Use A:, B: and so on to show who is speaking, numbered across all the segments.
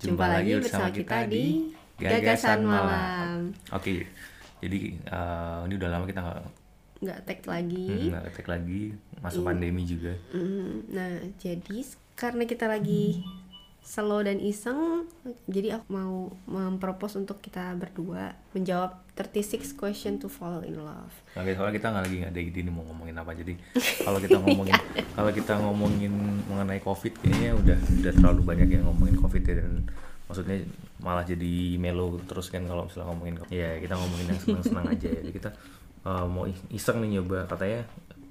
A: Jumpa lagi bersama kita di Gagasan Malam.
B: Oke, jadi eh, ini udah lama kita nggak
A: Nggak tag lagi.
B: hmm, nggak ngetek lagi, masuk
A: Iya.
B: pandemi juga.
A: Mm, Nah, jadi karena kita lagi slow dan iseng, jadi aku mau mempropos untuk kita berdua menjawab 36 question to fall in love.
B: Oke, soalnya kita nggak lagi nggak ada ide nih mau ngomongin apa. Jadi kalau kita ngomongin kalau kita ngomongin mengenai covid, kayaknya udah udah terlalu banyak yang ngomongin covid ya dan maksudnya malah jadi melo terus kan kalau misalnya ngomongin ya kita ngomongin yang senang-senang aja ya. Jadi kita eh, mau iseng nih nyoba katanya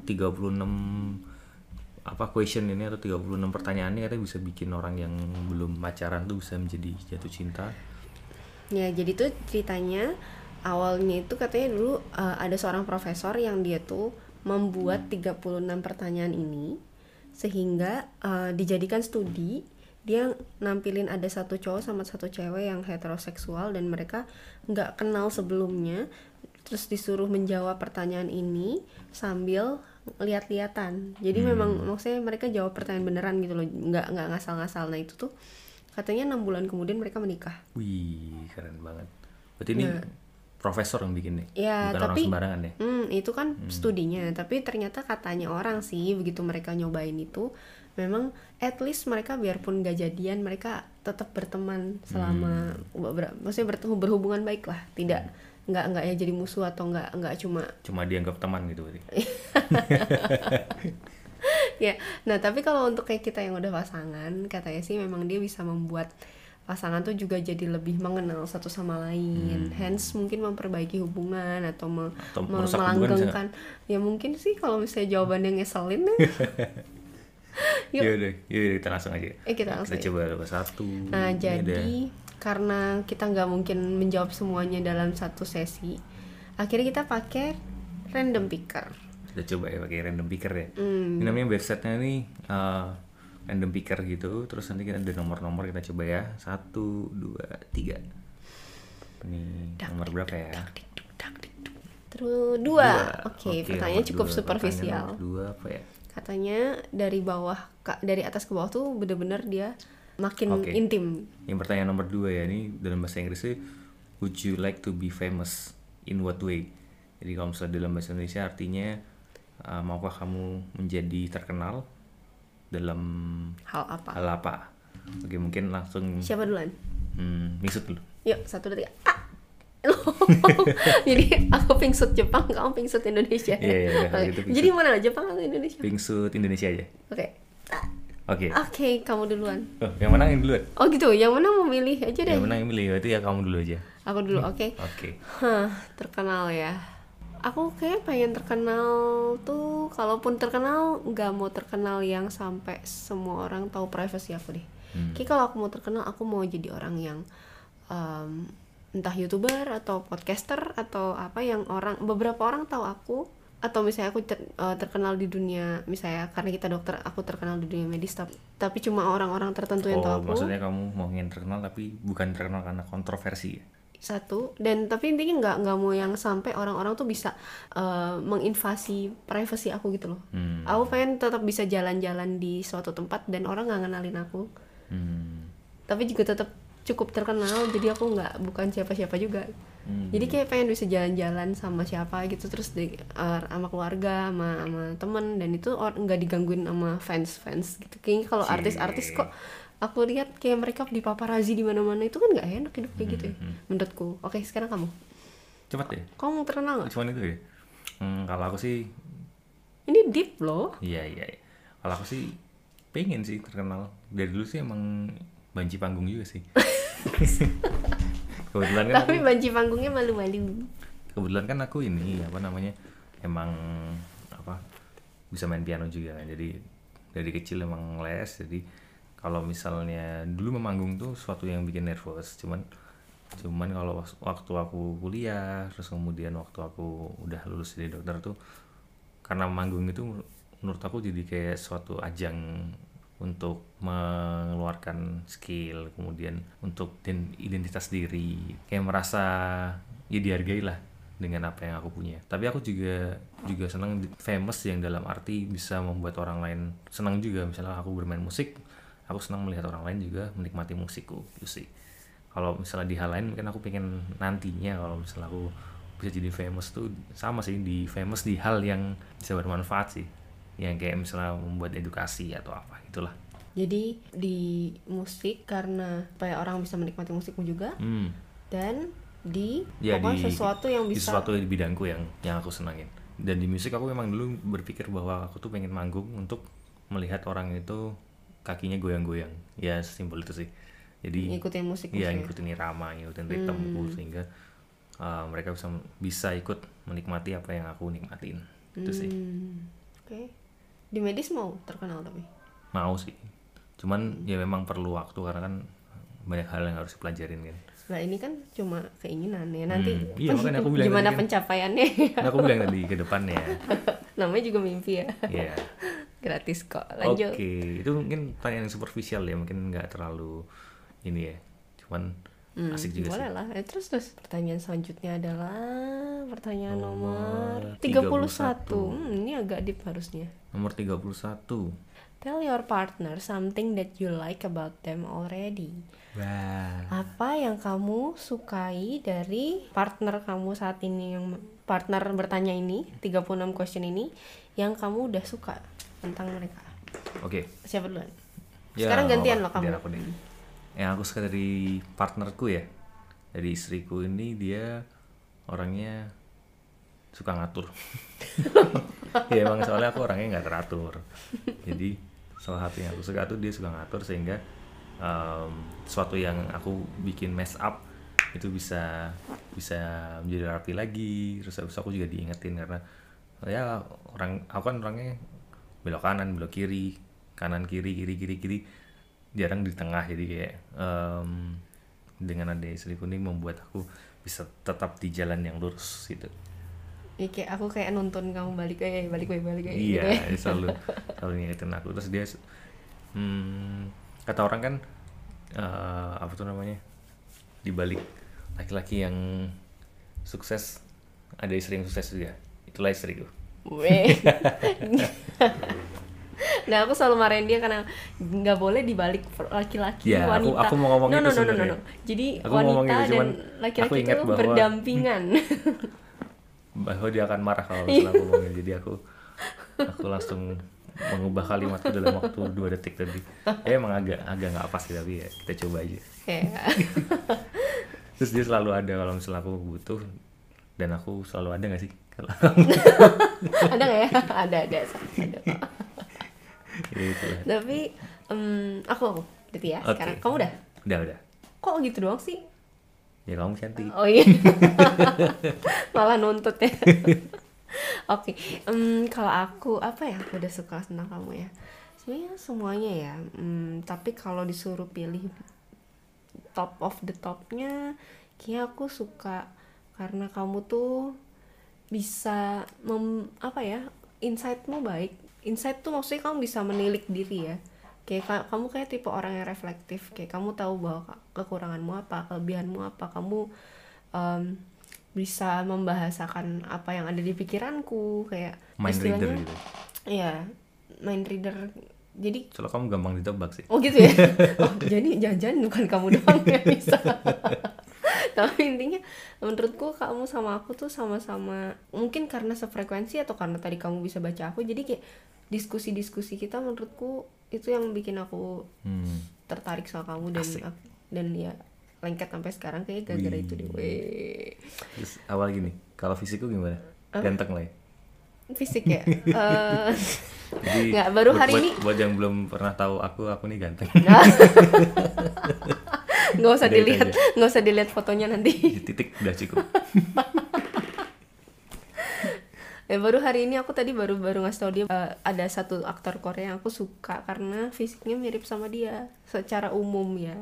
B: 36 apa question ini atau 36 pertanyaan ini katanya bisa bikin orang yang belum pacaran tuh bisa menjadi jatuh cinta.
A: Ya, jadi tuh ceritanya awalnya itu katanya dulu uh, ada seorang profesor yang dia tuh membuat 36 pertanyaan ini sehingga uh, dijadikan studi. Dia nampilin ada satu cowok sama satu cewek yang heteroseksual dan mereka nggak kenal sebelumnya terus disuruh menjawab pertanyaan ini sambil lihat-lihatan. Jadi memang maksudnya mereka jawab pertanyaan beneran gitu loh nggak nggak ngasal-ngasal. Nah itu tuh katanya enam bulan kemudian mereka menikah.
B: Wih, keren banget. Berarti ini
A: Nah.
B: profesor yang bikin nih,
A: Ya,
B: bukan
A: tapi
B: orang sembarangan ya.
A: Hmm, itu kan studinya, tapi ternyata katanya orang sih begitu mereka nyobain itu memang at least mereka biarpun gak jadian mereka tetap berteman selama ber- maksudnya bertemu berhubungan baik lah, tidak nggak nggak ya jadi musuh atau nggak nggak cuma
B: Cuma dianggap teman gitu berarti.
A: ya. Nah, tapi kalau untuk kayak kita yang udah pasangan, katanya sih memang dia bisa membuat pasangan tuh juga jadi lebih mengenal satu sama lain. Hence mungkin memperbaiki hubungan atau, me-
B: Atau
A: me- melanggengkan. Ya mungkin sih kalau misalnya jawabannya ngeselin ya. Yuk.
B: Ya udah, ya udah, kita langsung aja.
A: Eh, kita langsung
B: Kita coba coba satu.
A: Nah, jadi. Karena kita nggak mungkin menjawab semuanya dalam satu sesi, akhirnya kita pakai random picker.
B: kita coba ya pakai random picker ya.
A: Hmm.
B: Ini namanya websitenya nih eh, random picker gitu. Terus nanti kita ada nomor-nomor kita coba ya. Satu, dua, tiga. Ini nomor berapa ya?
A: Terus dua.
B: Dua.
A: Oke,
B: Oke,
A: pertanyaannya
B: nomor
A: cukup
B: dua.
A: superficial.
B: Pertanyaan dua apa ya?
A: Katanya dari bawah dari atas ke bawah tuh bener-bener dia makin
B: Oke.
A: intim.
B: Yang pertanyaan nomor dua ya ini dalam bahasa Inggrisnya Would you like to be famous in what way? Jadi kalau misalnya dalam bahasa Indonesia artinya uh, maukah kamu menjadi terkenal dalam
A: Hal apa?
B: hal apa? Oke mungkin langsung
A: Siapa duluan?
B: hmm, misut dulu.
A: Yuk, satu dua tiga. Ah! Jadi aku pingsut Jepang, kamu pingsut Indonesia.
B: Iya, kalau
A: Oke.
B: gitu pingsut.
A: Jadi mana Jepang atau Indonesia?
B: Pingsut Indonesia aja.
A: Oke. Ah,
B: Oke.
A: Oke, kamu duluan.
B: Oh, yang mana yang duluan?
A: Oh gitu, yang mana mau milih aja deh.
B: Yang mana yang milih? Berarti ya kamu dulu aja.
A: Aku dulu, oke.
B: Oke.
A: Hah, terkenal ya. Aku kayak pengen terkenal tuh, kalaupun terkenal nggak mau terkenal yang sampai semua orang tahu privasi aku deh.
B: Hmm.
A: Kayak kalau aku mau terkenal, aku mau jadi orang yang em, entah youtuber atau podcaster atau apa yang orang beberapa orang tahu aku atau misalnya aku ter- eh, terkenal di dunia misalnya karena kita dokter aku terkenal di dunia medis tapi, tapi cuma orang-orang tertentu yang
B: Oh,
A: tahu aku
B: maksudnya kamu mau ingin terkenal tapi bukan terkenal karena kontroversi ya?
A: satu dan tapi intinya nggak nggak mau yang sampai orang-orang tuh bisa eh, menginvasi privasi aku gitu loh
B: Hmm.
A: aku pengen tetap bisa jalan-jalan di suatu tempat dan orang nggak ngenalin aku
B: Hmm.
A: tapi juga tetap cukup terkenal jadi aku nggak bukan siapa-siapa juga
B: Hmm.
A: jadi kayak pengen bisa jalan-jalan sama siapa gitu terus di, eh, sama keluarga sama sama temen dan itu nggak digangguin sama fans fans gitu kayaknya kalau artis-artis kok aku lihat kayak mereka di paparazi di mana-mana itu kan nggak enak hidup kayak gitu ya
B: Hmm,
A: menurutku oke sekarang kamu
B: Cepat deh.
A: kamu mau terkenal nggak
B: Cuman itu ya. Hmm, kalau aku sih
A: ini deep loh
B: Iya iya. iya. Kalau aku sih pengen sih terkenal. Dari dulu sih emang banci panggung juga sih. kebetulan kan
A: tapi
B: aku,
A: banci panggungnya malu-malu
B: kebetulan kan aku ini apa namanya emang apa bisa main piano juga kan. Jadi dari kecil emang les. Jadi kalau misalnya dulu memanggung tuh suatu yang bikin nervous. Cuman cuman kalau waktu aku kuliah terus kemudian waktu aku udah lulus dari dokter tuh karena manggung itu menurut aku jadi kayak suatu ajang untuk mengeluarkan skill kemudian untuk den- identitas diri. Kayak merasa ya dihargai lah dengan apa yang aku punya. Tapi aku juga juga senang famous yang dalam arti bisa membuat orang lain senang juga. Misalnya aku bermain musik aku senang melihat orang lain juga menikmati musikku gitu sih. Kalau misalnya di hal lain mungkin aku pengen nantinya kalau misalnya aku bisa jadi famous tuh sama sih di famous di hal yang bisa bermanfaat sih yang kayak misalnya membuat edukasi atau apa gitulah
A: Jadi di musik karena supaya orang bisa menikmati musikmu juga
B: hmm.
A: dan di
B: ya di
A: sesuatu yang
B: di
A: bisa
B: sesuatu di bidangku yang yang aku senangin dan di musik aku memang dulu berpikir bahwa aku tuh pengen manggung untuk melihat orang itu kakinya goyang-goyang ya simpel itu sih jadi
A: ngikutin musik
B: Iya
A: musik.
B: ngikutin irama, ngikutin ritmeku
A: Hmm.
B: sehingga uh, mereka bisa bisa ikut menikmati apa yang aku nikmatin. Itu sih.
A: Hmm, Oke. Di medis mau terkenal tapi.
B: Mau sih. Cuman ya memang perlu waktu karena kan banyak hal yang harus dipelajarin kan.
A: Nah ini kan cuma keinginan ya nanti
B: Hmm, iya, makanya aku bilang
A: gimana
B: tadi kan.
A: pencapaiannya
B: Nah, aku bilang tadi ke depannya.
A: namanya juga mimpi ya
B: ya.
A: gratis kok
B: Oke,
A: lanjut
B: itu mungkin pertanyaan yang superficial ya, mungkin nggak terlalu ini ya. Cuman
A: Hmm,
B: asik juga
A: boleh
B: sih.
A: lah eh, terus terus pertanyaan selanjutnya adalah pertanyaan nomor,
B: Nomor
A: 31
B: 31.
A: hmm, ini agak deep harusnya
B: Nomor 31.
A: tell your partner something that you like about them already
B: Wah.
A: apa yang kamu sukai dari partner kamu saat ini yang partner bertanya ini 36 question ini yang kamu udah suka tentang mereka
B: Oke.
A: siapa duluan
B: Ya,
A: sekarang gantian loh kamu
B: aku deh. Yang aku suka dari partnerku ya, dari istriku ini dia orangnya suka ngatur. ya emang soalnya aku orangnya nggak teratur. Jadi salah satu yang aku suka tuh dia suka ngatur sehingga em, sesuatu yang aku bikin mess up itu bisa bisa menjadi rapi lagi. Terus habis itu aku juga diingetin karena ya orang aku kan orangnya belok kanan belok kiri kanan kiri kiri kiri kiri jarang di tengah jadi kayak em, dengan ada istriku ini membuat aku bisa tetap di jalan yang lurus gitu
A: Ya, kayak aku kayak nuntun kamu balik kayak balik balik balik kayak gitu
B: iya
A: ya.
B: dia selalu selalu ngingetin aku terus dia hmm, kata orang kan eh, apa tuh namanya di balik laki-laki yang sukses ada istri yang sukses juga itulah istriku
A: Weh. Nah aku selalu marahin dia karena nggak boleh dibalik laki-laki
B: Ya, aku-
A: wanita.
B: aku mau ngomong
A: no,
B: itu
A: no, no, no, no, no. Jadi
B: Aku
A: wanita dan laki-laki
B: aku
A: itu
B: bahwa-
A: berdampingan.
B: Bahwa dia akan marah kalau misalnya aku ngomongin jadi aku aku langsung mengubah kalimatku dalam waktu dua detik tadi ya emang agak agak nggak pas sih tapi ya kita coba aja
A: Kayak
B: terus dia selalu ada kalau misalnya aku butuh dan aku selalu ada nggak sih kalau
A: ada nggak ya? Ada ada ada.
B: ya itu lah.
A: Tapi em, aku aku berarti ya
B: Oke.
A: sekarang kamu udah.
B: udah udah
A: Kok gitu doang sih?
B: Ya kamu cantik
A: Oh iya. Malah nuntut ya. Oke, em, kalau aku apa ya aku udah suka tentang kamu ya? Sebenarnya semuanya ya. Em, tapi kalau disuruh pilih top of the topnya, kayaknya aku suka karena kamu tuh bisa mem, apa ya? Insightmu baik. Insight tuh maksudnya kamu bisa menilik diri ya. Kayak ka- kamu kayak tipe orang yang reflektif. Kayak kamu tahu bahwa ke- kekuranganmu apa, kelebihanmu apa. Kamu em, bisa membahasakan apa yang ada di pikiranku kayak
B: mind reader gitu
A: Iya, mind reader. Jadi
B: soalnya kamu gampang ditebak sih
A: Oh gitu ya. Oh, jadi jangan-jangan bukan kamu doang yang bisa. Tapi intinya menurutku kamu sama aku tuh sama-sama mungkin karena sefrekuensi atau karena tadi kamu bisa baca aku jadi kayak diskusi-diskusi kita menurutku itu yang bikin aku
B: hmm.
A: tertarik sama kamu dan
B: Asik.
A: dan ya lengket sampai sekarang kayak gara-gara itu deh.
B: Terus awal gini kalau fisikku gimana ganteng lah ya
A: Fisik ya. Eh,
B: jadi
A: Nggak, baru
B: buat-
A: hari
B: buat,
A: ini-
B: buat yang belum pernah tahu aku aku nih ganteng
A: nggak usah
B: Udah
A: dilihat, nggak usah dilihat fotonya nanti.
B: Di titik udah cukup
A: Ya baru hari ini aku tadi baru baru ngasih tau dia eh, ada satu aktor Korea yang aku suka karena fisiknya mirip sama dia secara umum ya.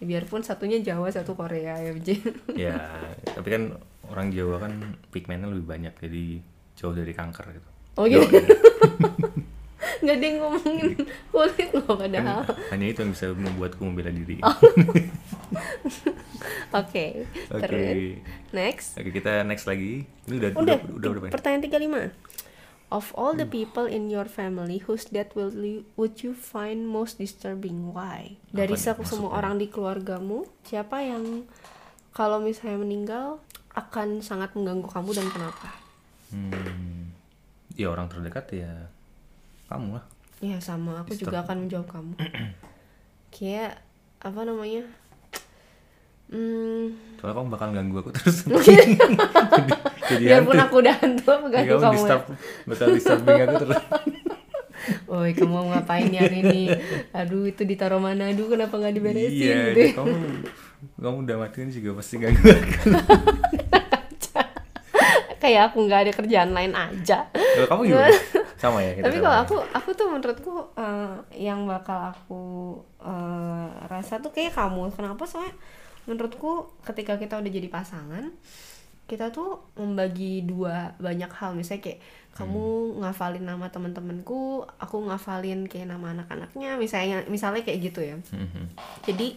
A: Ya, biarpun satunya Jawa satu Korea ya
B: ya tapi kan orang Jawa kan pigmennya lebih banyak jadi jauh dari kanker gitu
A: Oh gitu.
B: Jauh,
A: Nggak ada yang ngomongin kulit loh
B: kan
A: padahal.
B: hanya itu yang bisa membuatku membela diri
A: Oh.
B: oke
A: Oke. Terus next.
B: oke kita next lagi. Ini udah
A: Udah,
B: udah udah, berapa nih?
A: pertanyaan 35. of all the people in your family whose death will you, would you find most disturbing? Why? Dari se- semua orang di keluargamu siapa yang kalau misalnya meninggal akan sangat mengganggu kamu dan kenapa?
B: Hmm, ya orang terdekat ya kamu lah.
A: ya sama. Aku juga akan menjawab kamu. Kayak apa namanya hmm
B: Soalnya kamu bakal ganggu aku terus. jadi, jadi
A: biarpun
B: hantu.
A: aku udah hantu aku ganggu
B: kamu
A: kamu ya.
B: disturb, bakal disturbing aku terus.
A: Woi kamu mau ngapain yang ini aduh itu ditaruh mana aduh kenapa nggak diberesin
B: iya,
A: gitu ya.
B: kamu kamu udah matiin juga pasti ganggu aku.
A: kayak aku nggak ada kerjaan lain aja
B: Kalau kamu gimana? Sama ya kita
A: tapi kalau
B: ya?
A: aku aku tuh menurutku eh, yang bakal aku eh, rasa tuh kayak kamu kenapa soalnya menurutku ketika kita udah jadi pasangan kita tuh membagi dua banyak hal. Misalnya kayak kamu ngafalin nama teman-temanku aku ngafalin kayak nama anak-anaknya misalnya misalnya kayak gitu ya.
B: Mhm.
A: jadi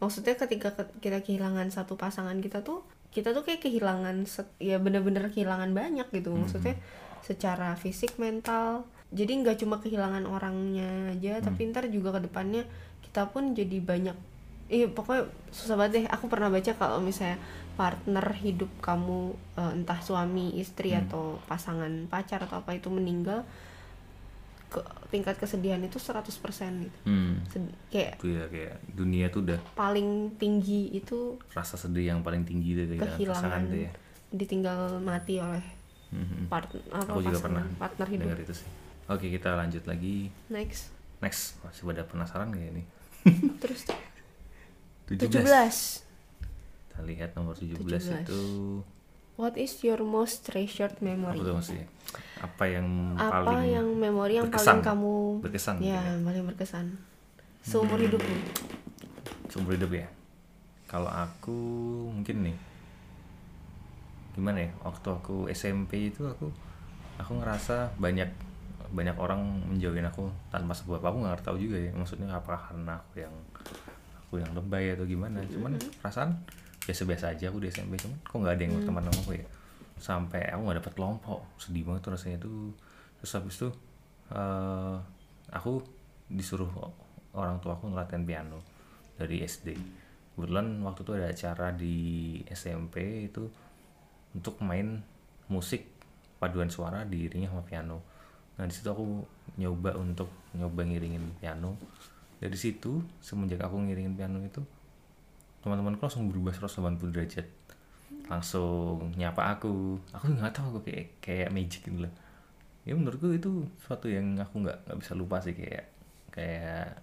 A: maksudnya ketika ke- kita kehilangan satu pasangan kita tuh kita tuh kayak kehilangan ya bener-bener kehilangan banyak gitu. Maksudnya secara fisik mental. Jadi nggak cuma kehilangan orangnya aja tapi ntar juga ke depannya kita pun jadi banyak iya pokoknya susah banget deh aku pernah baca kalau misalnya partner hidup kamu eh, entah suami istri atau pasangan pacar atau apa itu meninggal ke tingkat kesedihan itu 100% gitu
B: Hmm.
A: Sed- kayak
B: Itu ya kayak dunia tuh udah
A: paling tinggi itu
B: rasa sedih yang paling tinggi tuh kehilangan tuh ya.
A: ditinggal mati oleh
B: Mhm.
A: part apa
B: Aku juga
A: pasangan,
B: pernah
A: partner hidup
B: dengar itu sih. Oke kita lanjut lagi.
A: next
B: Next masih pada penasaran gak ini?
A: terus
B: 17.
A: 17
B: Kita lihat nomor 17,
A: 17.
B: itu
A: what is your most treasured memory
B: apa tuh maksudnya? Apa yang
A: apa
B: paling
A: yang memori yang
B: berkesan?
A: paling kamu
B: berkesan
A: ya
B: gitu ya?
A: paling berkesan seumur hidupmu
B: seumur hidup ya? Kalau aku mungkin nih gimana ya? Waktu aku SMP itu aku aku ngerasa banyak banyak orang menjauhin aku tanpa sebab aku nggak tahu juga ya maksudnya apakah karena aku yang aku yang lebay atau gimana. Cuman perasaan biasa-biasa aja aku di SMP cuman kok nggak ada yang berteman sama aku ya? Sampai aku nggak dapet kelompok. Sedih banget tuh rasanya tuh. Terus habis itu eh, aku disuruh orang tua aku ngelatihan piano dari SD kebetulan waktu itu ada acara di SMP itu untuk main musik paduan suara diiringi sama piano. Nah di situ aku nyoba untuk nyoba ngiringin piano dari situ semenjak aku ngiringin piano itu teman-temanku langsung berubah 180 derajat. Langsung nyapa aku. Aku nggak tahu aku kayak kayak magic gitu loh. Ya menurutku itu suatu yang aku nggak nggak bisa lupa sih kayak kayak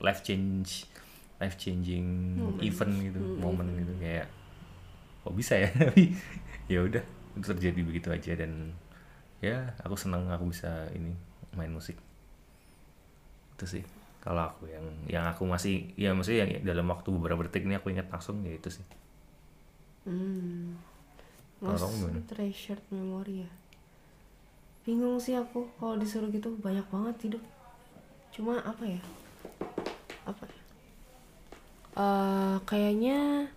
B: life change life changing event gitu momen gitu. kayak kok bisa ya? Tapi ya udah itu terjadi begitu aja dan ya aku senang aku bisa ini main musik. Itu sih kalau aku yang yang aku masih ya maksudnya yang dalam waktu beberapa detik ini aku ingat langsung ya itu sih.
A: Hmm.
B: Gimana?
A: treasured memory ya? Bingung sih aku kalau disuruh gitu banyak banget hidup. Cuma apa ya? Apa ya? Eh, kayaknya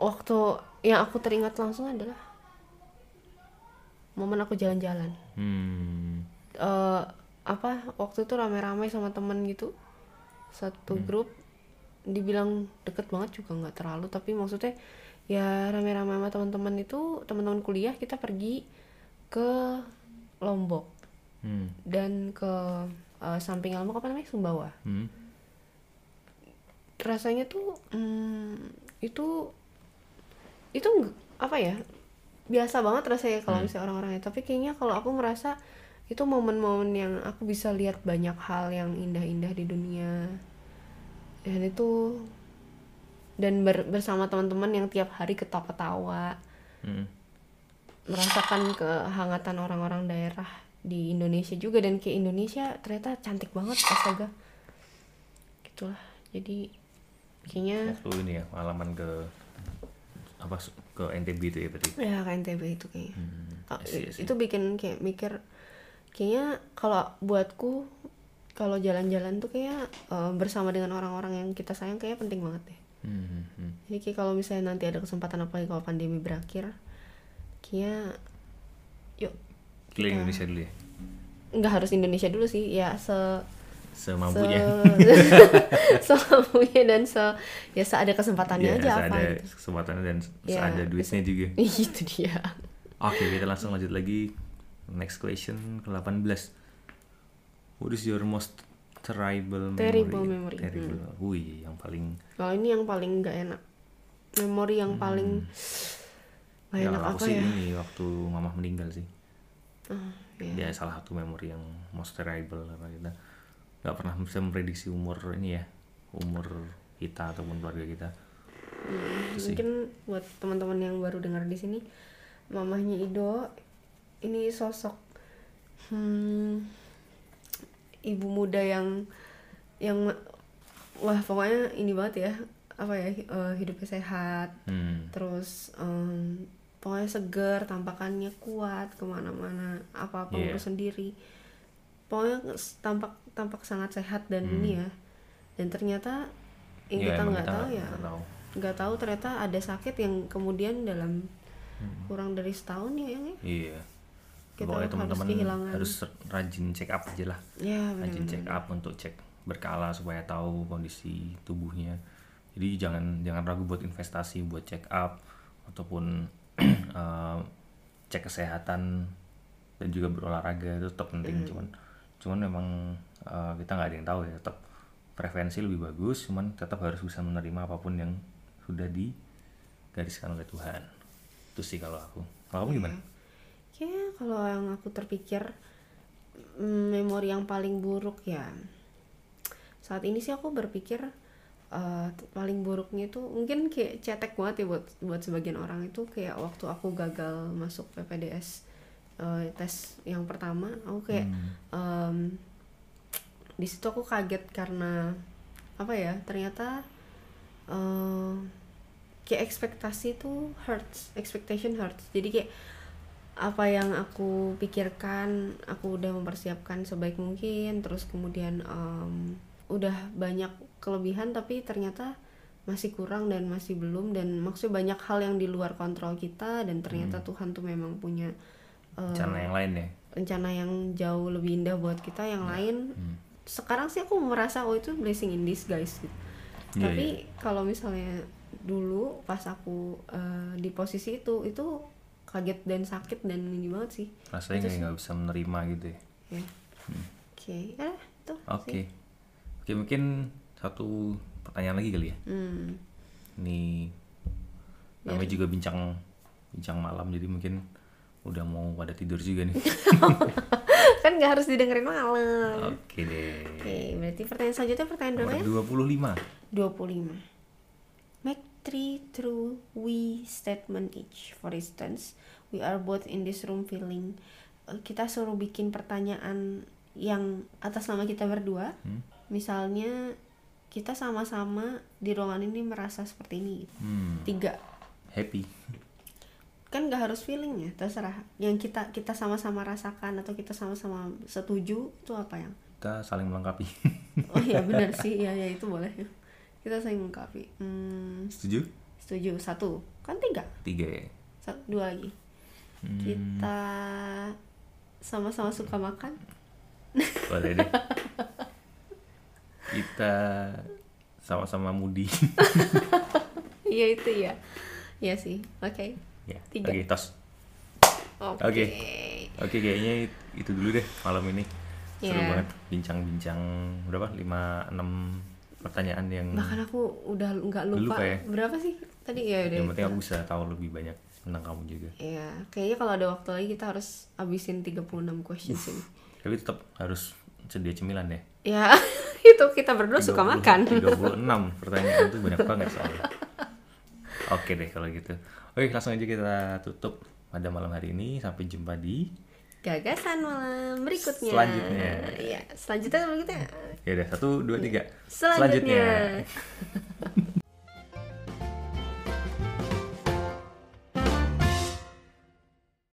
A: waktu yang aku teringat langsung adalah momen aku jalan-jalan.
B: Hmm.
A: Eh apa waktu itu rame-rame sama temen gitu. Satu
B: Hmm.
A: grup dibilang deket banget juga nggak terlalu tapi maksudnya ya rame-rame sama teman-teman itu teman-teman kuliah kita pergi ke Lombok.
B: Hmm.
A: Dan ke eh, samping Lombok apa namanya Sumbawa.
B: Hmm.
A: Rasanya tuh hmm, itu itu apa ya biasa banget rasanya kalau misalnya orang-orangnya. Tapi kayaknya kalau aku ngerasa itu momen-momen yang aku bisa lihat banyak hal yang indah-indah di dunia. Dan itu dan ber- bersama teman-teman yang tiap hari ketawa-ketawa.
B: Hmm.
A: Merasakan kehangatan orang-orang daerah di Indonesia juga. Dan kayak Indonesia ternyata cantik banget astaga. Gitulah. Jadi kayaknya
B: waktu ini ya pengalaman ke apa ke NTB itu ya berarti?
A: Ya ke NTB itu kayaknya. Ah,
B: I see, I see.
A: itu bikin kayak mikir kayaknya kalau buatku kalau jalan-jalan tuh kayak eh, bersama dengan orang-orang yang kita sayang kayak penting banget deh.
B: Hmm, hmm,
A: jadi kayak kalau misalnya nanti ada kesempatan apalagi kalau pandemi berakhir kayaknya yuk
B: pilih Indonesia dulu ya?
A: Nggak harus Indonesia dulu sih ya se
B: semampunya.
A: se semampunya dan se ya seada kesempatannya
B: ya
A: aja apa
B: ada
A: gitu.
B: kesempatannya dan
A: Ya,
B: ada duitnya juga.
A: itu dia.
B: Oke, kita langsung lanjut lagi. Next question ke-18. What is your most terrible memory?
A: Terrible memory, Hmm.
B: Terrible. Wih, yang paling
A: kalau ini yang paling nggak enak memori yang paling nggak
B: ya,
A: enak
B: aku
A: apa
B: sih
A: ya
B: ini waktu mama meninggal sih.
A: Ah, ya.
B: Dia salah satu memori yang most terrible karena kita nggak pernah bisa memprediksi umur ini ya, umur kita ataupun keluarga kita. Sih.
A: mungkin buat teman-teman yang baru dengar di sini mamahnya Ido ini sosok hmm, ibu muda yang yang wah pokoknya ini banget ya apa ya eh, hidupnya sehat
B: Hmm.
A: terus em, pokoknya seger tampakannya kuat ke mana-mana apa-apa
B: Iya.
A: ngurus sendiri pokoknya tampak tampak sangat sehat dan
B: Hmm.
A: ini ya dan ternyata yang
B: Ya,
A: kita nggak tahu ya
B: nggak tahu.
A: ternyata ada sakit yang kemudian dalam kurang dari setahun ya yang ya
B: Iya.
A: Kita
B: Pokoknya
A: harus
B: teman-teman
A: kehilangan.
B: harus rajin check up aja lah.
A: ya
B: rajin
A: benar
B: check up untuk cek berkala supaya tahu kondisi tubuhnya. Jadi jangan jangan ragu buat investasi buat check up ataupun eh, cek kesehatan dan juga berolahraga itu tetap penting cuman cuman memang eh, kita nggak ada yang tahu ya tetap prevensi lebih bagus cuman tetap harus bisa menerima apa pun yang sudah digariskan oleh Tuhan. Itu sih kalau aku. Kalau kamu gimana
A: ya kalau yang aku terpikir mm, memori yang paling buruk ya saat ini sih aku berpikir eh, paling buruknya itu mungkin kayak cetek banget ya buat buat sebagian orang itu kayak waktu aku gagal masuk PPDS eh, tes yang pertama aku kayak em, di situ aku kaget karena apa ya ternyata eh, kayak ekspektasi tuh hurts expectation hurts. Jadi kayak apa yang aku pikirkan aku udah mempersiapkan sebaik mungkin terus kemudian em, udah banyak kelebihan tapi ternyata masih kurang dan masih belum dan maksudnya banyak hal yang di luar kontrol kita dan ternyata Tuhan tuh memang punya eh,
B: cara yang lain ya?
A: rencana yang jauh lebih indah buat kita yang lain sekarang sih aku merasa oh itu blessing in disguise gitu.
B: Iya,
A: tapi kalau misalnya dulu pas aku eh, di posisi itu itu kaget dan sakit dan ini banget sih
B: rasanya kayak nggak bisa menerima gitu ya
A: ya oke ya itu
B: Oke. Oke, mungkin satu pertanyaan lagi kali ya.
A: hmm.
B: Ini namanya juga bincang bincang malam jadi mungkin udah mau pada tidur juga nih.
A: kan nggak harus didengerin malam
B: Oke deh.
A: oke berarti pertanyaan selanjutnya pertanyaan berapa ya
B: 25.
A: 25 Make three true we statement each. For instance, we are both in this room feeling. eh, Kita suruh bikin pertanyaan yang atas nama kita berdua.
B: Hmm.
A: Misalnya kita sama-sama di ruangan ini merasa seperti ini.
B: Hmm,
A: Tiga.
B: happy.
A: Kan nggak harus feeling ya, terserah. Yang kita kita sama-sama rasakan atau kita sama-sama setuju itu apa yang?
B: Kita saling melengkapi.
A: Oh iya benar sih, ya ya itu boleh. Kita saling melengkapi. Hmm,
B: Setuju?
A: setuju satu, kan tiga.
B: Tiga ya.
A: Satu, dua lagi
B: Hmm,
A: kita sama-sama suka makan
B: boleh deh. Kita sama-sama mudi.
A: iya itu ya iya sih oke
B: ya.
A: Tiga.
B: Oke, tos.
A: oke
B: Oke. Oke, kayaknya itu dulu deh malam ini. Seru
A: Iya.
B: banget bincang-bincang berapa? 5 6 pertanyaan yang
A: bahkan aku udah nggak lupa,
B: lupa ya?
A: berapa sih tadi ya udah
B: yang penting aku bisa tahu lebih banyak tentang kamu juga.
A: ya kayaknya kalau ada waktu lagi kita harus abisin 36 questions ini
B: Tapi tetap harus sedia cemilan ya.
A: ya itu kita berdua suka
B: 30
A: makan
B: 36 pertanyaan itu banyak banget soalnya. Oke deh kalau gitu. Oke, langsung aja kita tutup pada malam hari ini. Sampai jumpa di
A: gagasan malam berikutnya
B: Selanjutnya.
A: ya selanjutnya berikutnya
B: ya udah satu dua tiga
A: selanjutnya.